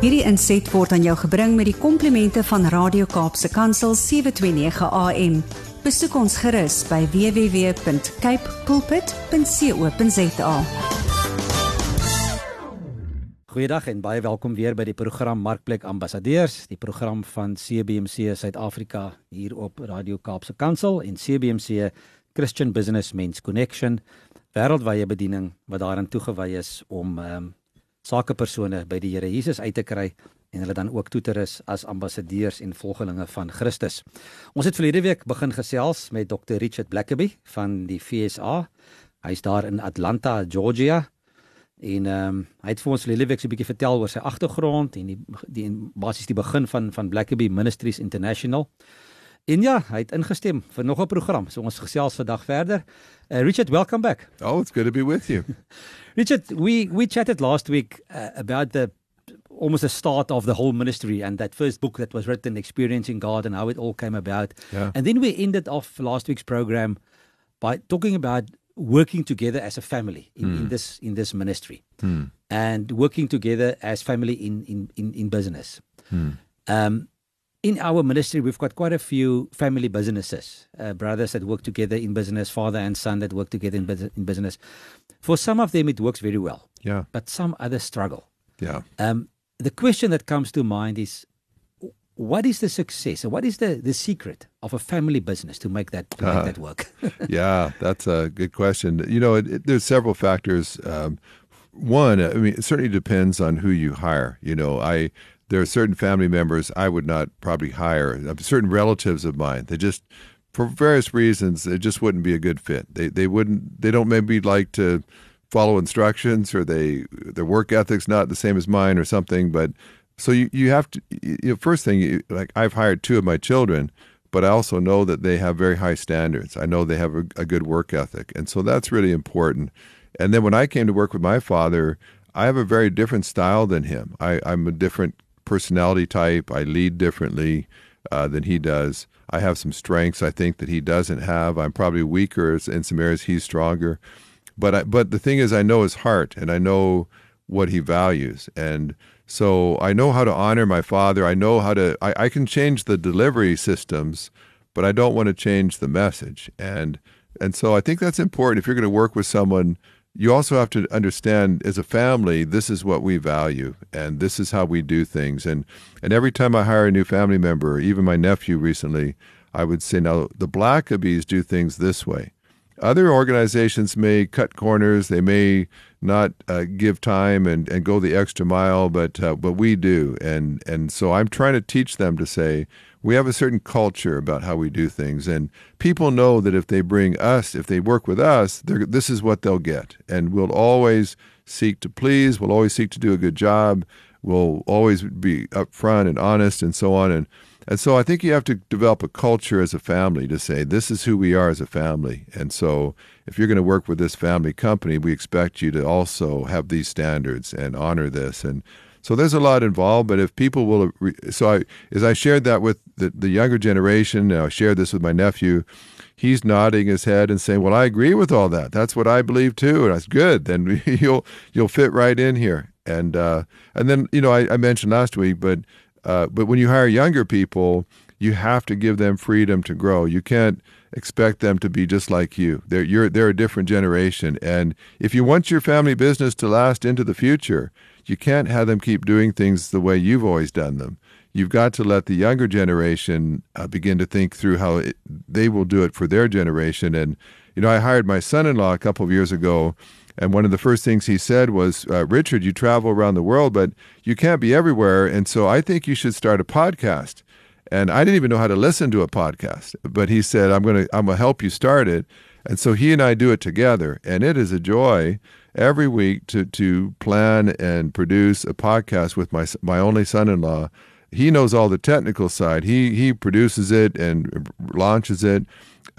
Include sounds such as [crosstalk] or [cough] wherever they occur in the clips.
Hierdie inset word aan jou gebring met die komplimente van Radio Kaapse Kansel 729 AM. Besoek ons gerus by www.cape pulpit.co.za. Goeiedag en baie welkom weer by die program Markplek Ambassadeurs, die program van CBC Suid-Afrika hier op Radio Kaapse Kansel en CBC Christian Business Men's Connection, wêreldwye bediening wat daarin toegewy is om um, sakepersone by die Here Jesus uit te kry en hulle dan ook toe te rus as ambassadeurs en volgelinge van Christus. Ons het verlede week begin gesels met Dr Richard Blackaby van die FSA. Hy's daar in Atlanta, Georgia. En ehm um, hy het vir ons verlede week so 'n bietjie vertel oor sy agtergrond en die die basies die begin van van Blackaby Ministries International. En ja, hy het ingestem vir nog 'n program. So ons gesels vandag verder. Uh, Richard, welcome back. Oh, it's good to be with you. [laughs] Richard, we we chatted last week uh, about the almost the start of the whole ministry and that first book that was written experiencing God and how it all came about. Yeah. And then we ended off last week's program by talking about working together as a family in, mm. in hmm. this in this ministry. Mm. And working together as family in in in, in business. Mm. Um in our ministry, we've got quite a few family businesses, uh, brothers that work together in business, father and son that work together in, bu- in business. For some of them, it works very well. Yeah. But some others struggle. Yeah. Um, the question that comes to mind is what is the success or what is the, the secret of a family business to make that to uh, make that work? [laughs] yeah, that's a good question. You know, it, it, there's several factors. Um, one, I mean, it certainly depends on who you hire. You know, I there are certain family members I would not probably hire, certain relatives of mine. They just, for various reasons, it just wouldn't be a good fit. They they wouldn't. They don't maybe like to follow instructions, or they their work ethic's not the same as mine, or something. But so you you have to. You know, first thing, you, like I've hired two of my children, but I also know that they have very high standards. I know they have a, a good work ethic, and so that's really important. And then when I came to work with my father, I have a very different style than him. I, I'm a different personality type. I lead differently uh, than he does. I have some strengths I think that he doesn't have. I'm probably weaker in some areas. He's stronger. But I, but the thing is, I know his heart and I know what he values, and so I know how to honor my father. I know how to. I, I can change the delivery systems, but I don't want to change the message. And and so I think that's important if you're going to work with someone you also have to understand as a family this is what we value and this is how we do things. And and every time i hire a new family member even my nephew recently i would say now the blackabys do things this way. Other organizations may cut corners. They may not uh, give time and, and go the extra mile but uh, but we do. And and so i'm trying to teach them to say we have a certain culture about how we do things and people know that if they bring us if they work with us this is what they'll get and we'll always seek to please we'll always seek to do a good job we'll always be upfront and honest and so on and and so I think you have to develop a culture as a family to say this is who we are as a family. And so if you're going to work with this family company, we expect you to also have these standards and honor this. And so there's a lot involved, but if people will, so I, as I shared that with the, the younger generation, I shared this with my nephew, he's nodding his head and saying, well, I agree with all that. That's what I believe too. And that's good. Then [laughs] you'll, you'll fit right in here. And, uh, and then, you know, I, I mentioned last week, but, uh, but when you hire younger people, you have to give them freedom to grow. You can't expect them to be just like you. They're, you're, they're a different generation. And if you want your family business to last into the future, you can't have them keep doing things the way you've always done them. You've got to let the younger generation uh, begin to think through how it, they will do it for their generation. And, you know, I hired my son in law a couple of years ago, and one of the first things he said was, uh, Richard, you travel around the world, but you can't be everywhere. And so I think you should start a podcast. And I didn't even know how to listen to a podcast, but he said, I'm going to I'm going to help you start it. And so he and I do it together, and it is a joy every week to to plan and produce a podcast with my my only son-in-law. He knows all the technical side. He he produces it and launches it,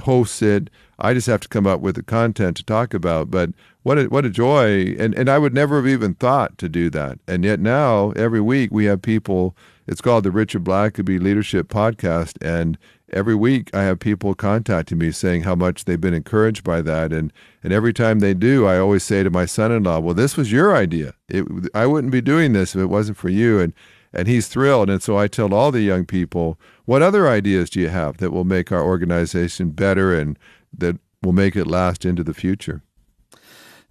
hosts it. I just have to come up with the content to talk about. But what a, what a joy! And and I would never have even thought to do that. And yet now every week we have people. It's called the Richard Blackaby Leadership Podcast, and every week I have people contacting me saying how much they've been encouraged by that, and and every time they do, I always say to my son-in-law, "Well, this was your idea. It, I wouldn't be doing this if it wasn't for you." And and he's thrilled. And so I tell all the young people, what other ideas do you have that will make our organization better and that will make it last into the future?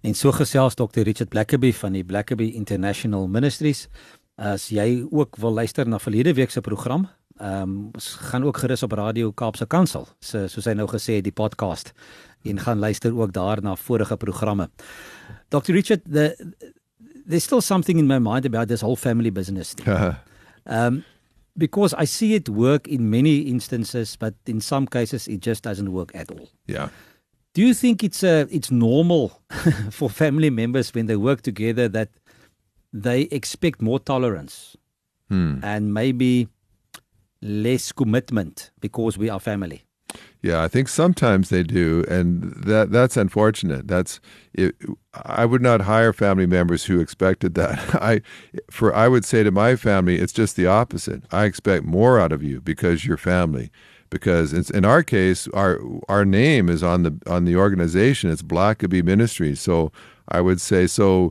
En so gesels Dr. Richard Blackaby van die Blackaby International Ministries. As jy ook wil luister na verlede week se program, ehm um, gaan ook gerus op Radio Kaapse Kansel, so soos hy nou gesê het die podcast en gaan luister ook daar na vorige programme. Dr. Richard, the there's still something in my mind about this whole family business thing. um, because I see it work in many instances, but in some cases it just doesn't work at all. Yeah. Do you think it's uh, it's normal [laughs] for family members when they work together that they expect more tolerance hmm. and maybe less commitment because we are family? Yeah, I think sometimes they do, and that that's unfortunate. That's it, I would not hire family members who expected that. [laughs] I for I would say to my family, it's just the opposite. I expect more out of you because you're family. Because in our case, our our name is on the on the organization. It's Blackaby Ministries. So I would say so.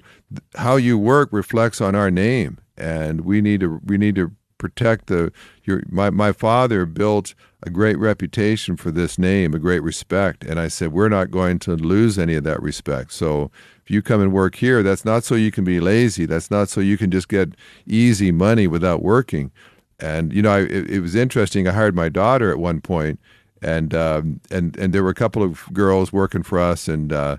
How you work reflects on our name, and we need to we need to protect the your my my father built a great reputation for this name, a great respect, and I said we're not going to lose any of that respect. So if you come and work here, that's not so you can be lazy. That's not so you can just get easy money without working. And you know, I, it, it was interesting. I hired my daughter at one point, and um, and and there were a couple of girls working for us, and uh,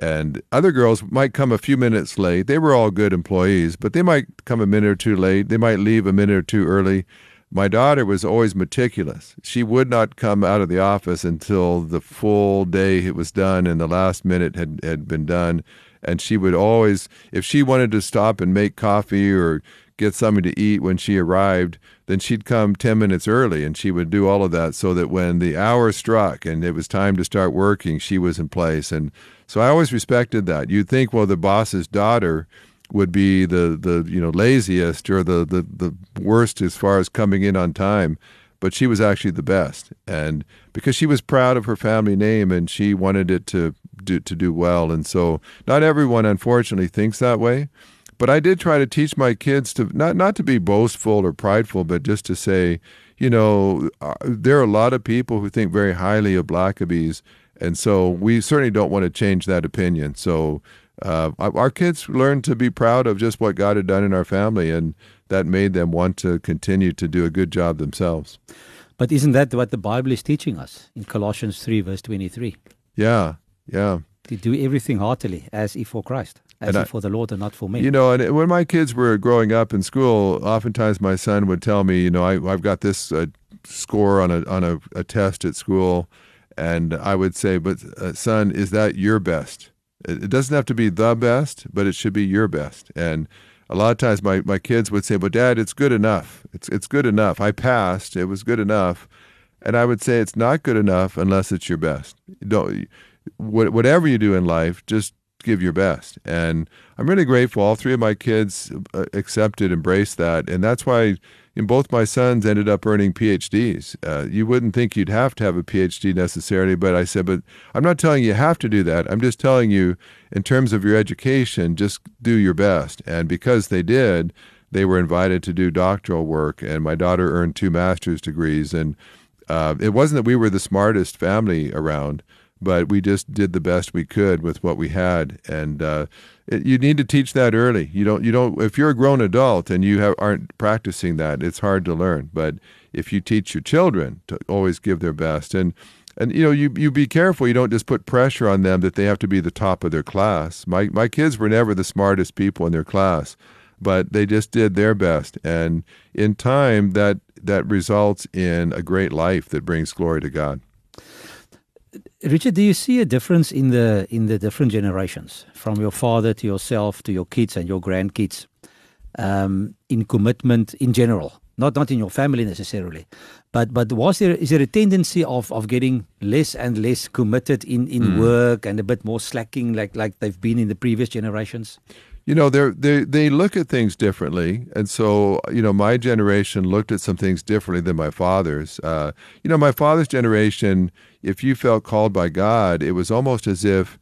and other girls might come a few minutes late. They were all good employees, but they might come a minute or two late. They might leave a minute or two early. My daughter was always meticulous. She would not come out of the office until the full day it was done and the last minute had, had been done. And she would always, if she wanted to stop and make coffee or get something to eat when she arrived, then she'd come 10 minutes early and she would do all of that so that when the hour struck and it was time to start working, she was in place. And so I always respected that. You'd think, well, the boss's daughter would be the, the you know laziest or the, the, the worst as far as coming in on time, but she was actually the best. And because she was proud of her family name and she wanted it to do to do well. And so not everyone unfortunately thinks that way. But I did try to teach my kids to not not to be boastful or prideful, but just to say, you know, uh, there are a lot of people who think very highly of Blackaby's and so we certainly don't want to change that opinion. So uh, our kids learned to be proud of just what God had done in our family, and that made them want to continue to do a good job themselves. But isn't that what the Bible is teaching us in Colossians 3, verse 23? Yeah, yeah. To do everything heartily as if for Christ, as and if for the Lord and not for me. You know, and when my kids were growing up in school, oftentimes my son would tell me, you know, I, have got this uh, score on a on a, a test at school and I would say, but uh, son, is that your best? It, it doesn't have to be the best, but it should be your best. And a lot of times my, my kids would say, but dad, it's good enough. It's, it's good enough. I passed. It was good enough. And I would say it's not good enough unless it's your best. don't, whatever you do in life, just give your best. And I'm really grateful. All three of my kids uh, accepted, embraced that. And that's why both my sons ended up earning PhDs. Uh, you wouldn't think you'd have to have a PhD necessarily, but I said, but I'm not telling you you have to do that. I'm just telling you, in terms of your education, just do your best. And because they did, they were invited to do doctoral work, and my daughter earned two master's degrees. And uh, it wasn't that we were the smartest family around, but we just did the best we could with what we had. And uh, it, you need to teach that early. You don't. You don't. If you're a grown adult and you have, aren't practicing that, it's hard to learn. But if you teach your children to always give their best, and and you know, you you be careful. You don't just put pressure on them that they have to be the top of their class. My my kids were never the smartest people in their class, but they just did their best. And in time, that that results in a great life that brings glory to God. Richard, do you see a difference in the in the different generations, from your father to yourself to your kids and your grandkids, um, in commitment in general? Not not in your family necessarily, but but was there is there a tendency of of getting less and less committed in in mm. work and a bit more slacking like like they've been in the previous generations? You know they they they look at things differently. And so you know my generation looked at some things differently than my father's. Uh, you know my father's generation if you felt called by god it was almost as if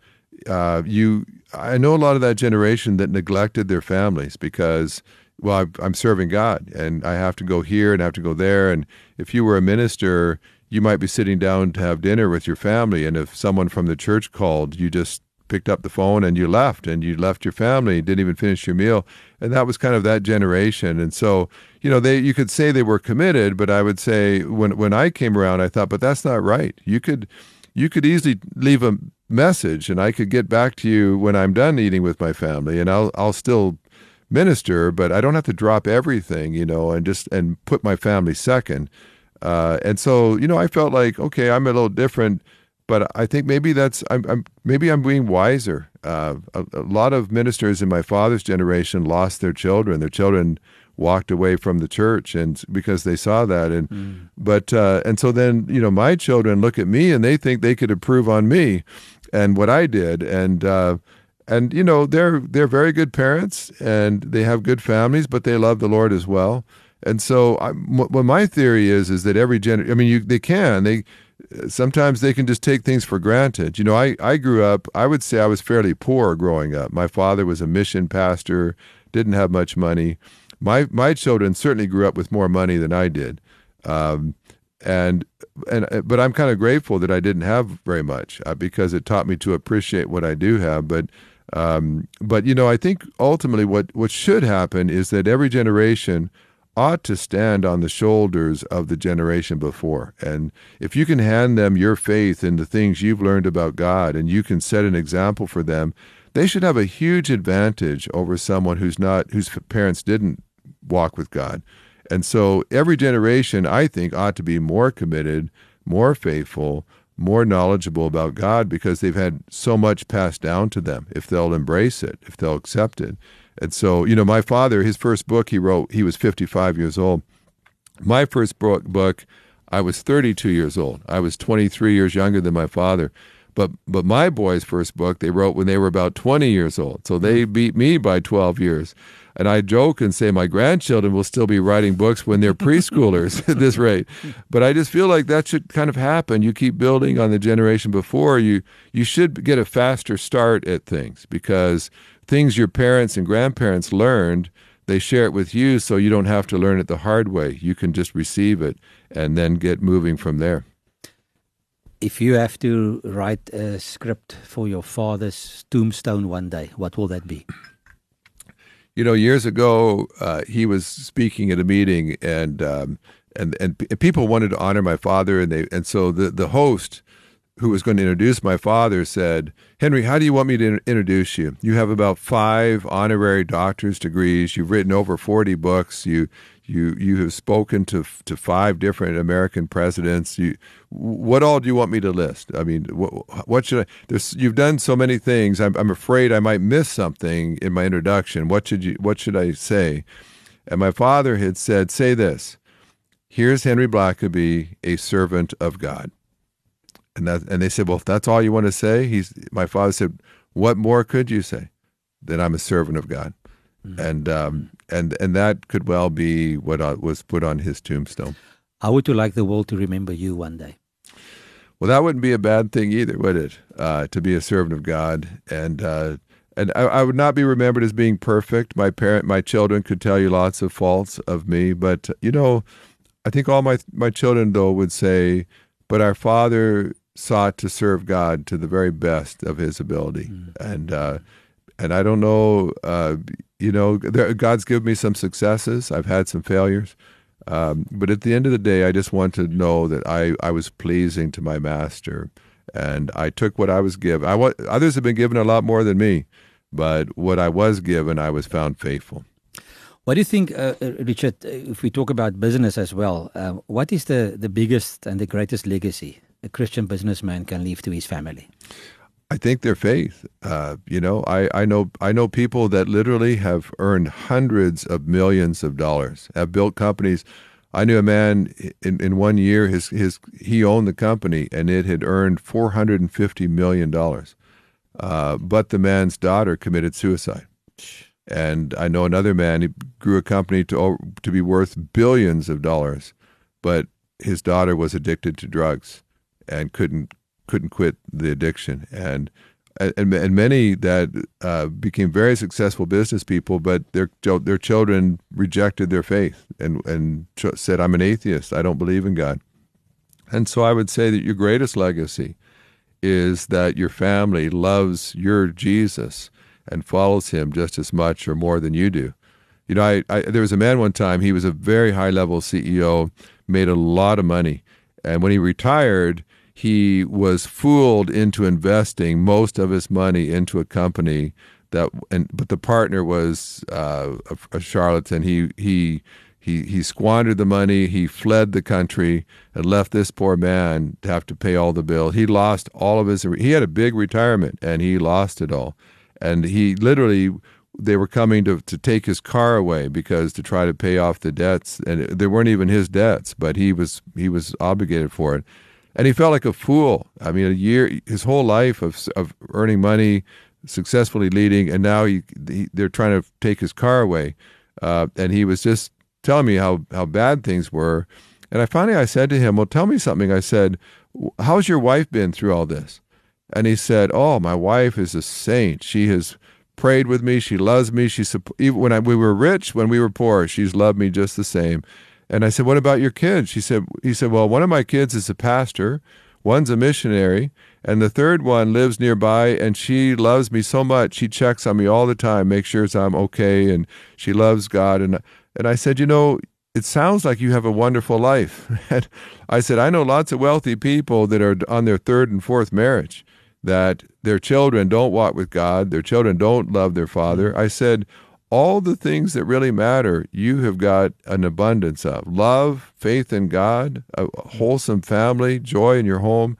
uh, you i know a lot of that generation that neglected their families because well i'm serving god and i have to go here and I have to go there. And if you were a minister you might be sitting down to have dinner with your family. And if someone from the church called you just picked up the phone and you left and you left your family didn't even finish your meal. And that was kind of that generation. And so you know they you could say they were committed but i would say when when i came around i thought but that's not right. You could you could easily leave a message and i could get back to you when i'm done eating with my family and i'll i'll still minister but i don't have to drop everything you know and just and put my family second. Uh, and so you know i felt like okay i'm a little different but I think maybe that's I'm, I'm maybe I'm being wiser. Uh, a, a, lot of ministers in my father's generation lost their children. Their children walked away from the church, and because they saw that, and mm. but uh, and so then you know my children look at me and they think they could improve on me and what I did, and uh, and you know they're they're very good parents and they have good families, but they love the Lord as well. And so, I, what my theory is is that every generation, I mean, you they can they sometimes they can just take things for granted. You know, I, I grew up, I would say I was fairly poor growing up. My father was a mission pastor, didn't have much money. My, my children certainly grew up with more money than I did. Um, and and but I'm kind of grateful that I didn't have very much uh, because it taught me to appreciate what I do have. But um, but you know, I think ultimately what what should happen is that every generation ought to stand on the shoulders of the generation before. And if you can hand them your faith in the things you've learned about God and you can set an example for them, they should have a huge advantage over someone who's not whose parents didn't walk with God. And so every generation I think ought to be more committed, more faithful, more knowledgeable about God because they've had so much passed down to them if they'll embrace it, if they'll accept it. And so, you know, my father, his first book he wrote, he was 55 years old. My first book, book I was 32 years old. I was 23 years younger than my father. But but my boys' first book they wrote when they were about 20 years old. So they beat me by 12 years. And I joke and say my grandchildren will still be writing books when they're preschoolers [laughs] at this rate. But I just feel like that should kind of happen. You keep building on the generation before you. You should get a faster start at things because things your parents and grandparents learned, they share it with you so you don't have to learn it the hard way. You can just receive it and then get moving from there. If you have to write a script for your father's tombstone one day, what will that be? You know, years ago, uh, he was speaking at a meeting, and um, and and people wanted to honor my father, and they and so the the host who was going to introduce my father, said, Henry, how do you want me to introduce you? You have about five honorary doctor's degrees. You've written over 40 books. You, you, you have spoken to, to five different American presidents. You, what all do you want me to list? I mean, what, what should I? There's, you've done so many things. I'm, I'm afraid I might miss something in my introduction. What should you? What should I say? And my father had said, "Say this. Here's Henry Blackaby, a servant of God." And that and they said, Well, if that's all you want to say, he's my father said, What more could you say? That I'm a servant of God. Mm-hmm. And um, and and that could well be what uh, was put on his tombstone. How would you like the world to remember you one day? Well, that wouldn't be a bad thing either, would it? Uh, to be a servant of God, and uh, and I, I, would not be remembered as being perfect. My parent, my children could tell you lots of faults of me, but you know, I think all my my children though would say, "But our Father sought to serve God to the very best of his ability. Mm. And uh, and I don't know, uh, you know, there, God's given me some successes. I've had some failures. Um, but at the end of the day, I just want to know that I, I was pleasing to my master, and I took what I was given. I others have been given a lot more than me, but what I was given, I was found faithful. What do you think, uh, uh Richard? Uh, if we talk about business as well, uh, what is the the biggest and the greatest legacy a Christian businessman can leave to his family? I think their faith. Uh, you know, I, I know I know people that literally have earned hundreds of millions of dollars, have built companies. I knew a man in, in one year his his he owned the company and it had earned four hundred and fifty million dollars. Uh, but the man's daughter committed suicide. And I know another man, he grew a company to, to be worth billions of dollars, but his daughter was addicted to drugs and couldn't couldn't quit the addiction. And and, and many that uh, became very successful business people, but their their children rejected their faith and and said, "I'm an atheist. I don't believe in God." And so I would say that your greatest legacy is that your family loves your Jesus and follows him just as much or more than you do. You know, I, I there was a man one time. He was a very high level CEO, made a lot of money, and when he retired he was fooled into investing most of his money into a company that and but the partner was uh, a, a, charlatan. He he he he squandered the money he fled the country and left this poor man to have to pay all the bill he lost all of his he had a big retirement and he lost it all. And he literally they were coming to, to take his car away because to try to pay off the debts and they weren't even his debts but he was he was obligated for it and he felt like a fool. I mean, a year, his whole life of of earning money, successfully leading, and now he, he they're trying to take his car away, uh, and he was just telling me how how bad things were. And I finally I said to him, "Well, tell me something." I said, "How's your wife been through all this?" And he said, "Oh, my wife is a saint. She has." prayed with me. She loves me. She even when I, we were rich, when we were poor, she's loved me just the same. And I said, "What about your kids?" She said, "He said, well, one of my kids is a pastor, one's a missionary, and the third one lives nearby, and she loves me so much. She checks on me all the time, makes sure I'm okay, and she loves God." And and I said, "You know." It sounds like you have a wonderful life. [laughs] And I said, I know lots of wealthy people that are on their third and fourth marriage, that their children don't walk with God, their children don't love their father. I said, all the things that really matter, you have got an abundance of love, faith in God, a wholesome family, joy in your home.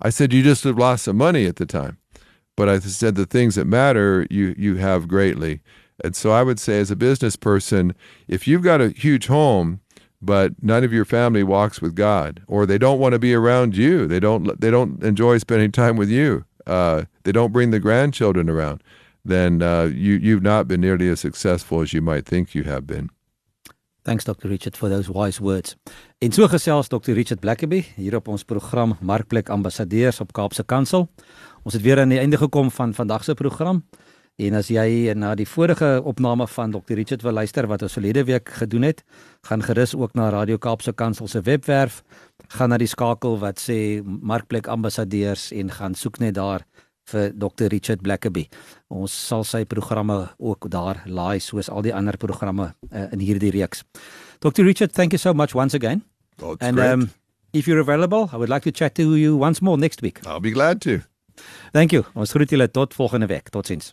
I said, you just have lost some money at the time. But I said, the things that matter, you, you have greatly. And so I would say, as a business person, if you've got a huge home, but none of your family walks with God, or they don't want to be around you, they don't, they don't enjoy spending time with you, uh, they don't bring the grandchildren around then uh, you, you've not been nearly as successful as you might think you have been. Thanks Dr Richard for those wise words. En so gesels Dr Richard Blackaby hier op ons program Markplek Ambassadeurs op Kaapse Kansel. Ons het weer aan die einde gekom van vandag se program. En as jy na die vorige opname van Dr Richard wil luister wat ons verlede week gedoen het, gaan gerus ook na Radio Kaapse Kansel se webwerf, gaan na die skakel wat sê Markplek Ambassadeurs en gaan soek net daar vir Dr Richard Blackaby. Ons sal sy programme ook daar laai soos al die ander programme uh, in hierdie reeks. Dr Richard, thank you so much once again. Oh, and great. um if you're available, I would like to chat to you once more next week. I'll be glad to. Thank you. Ons groet julle tot volgende week. Totsiens.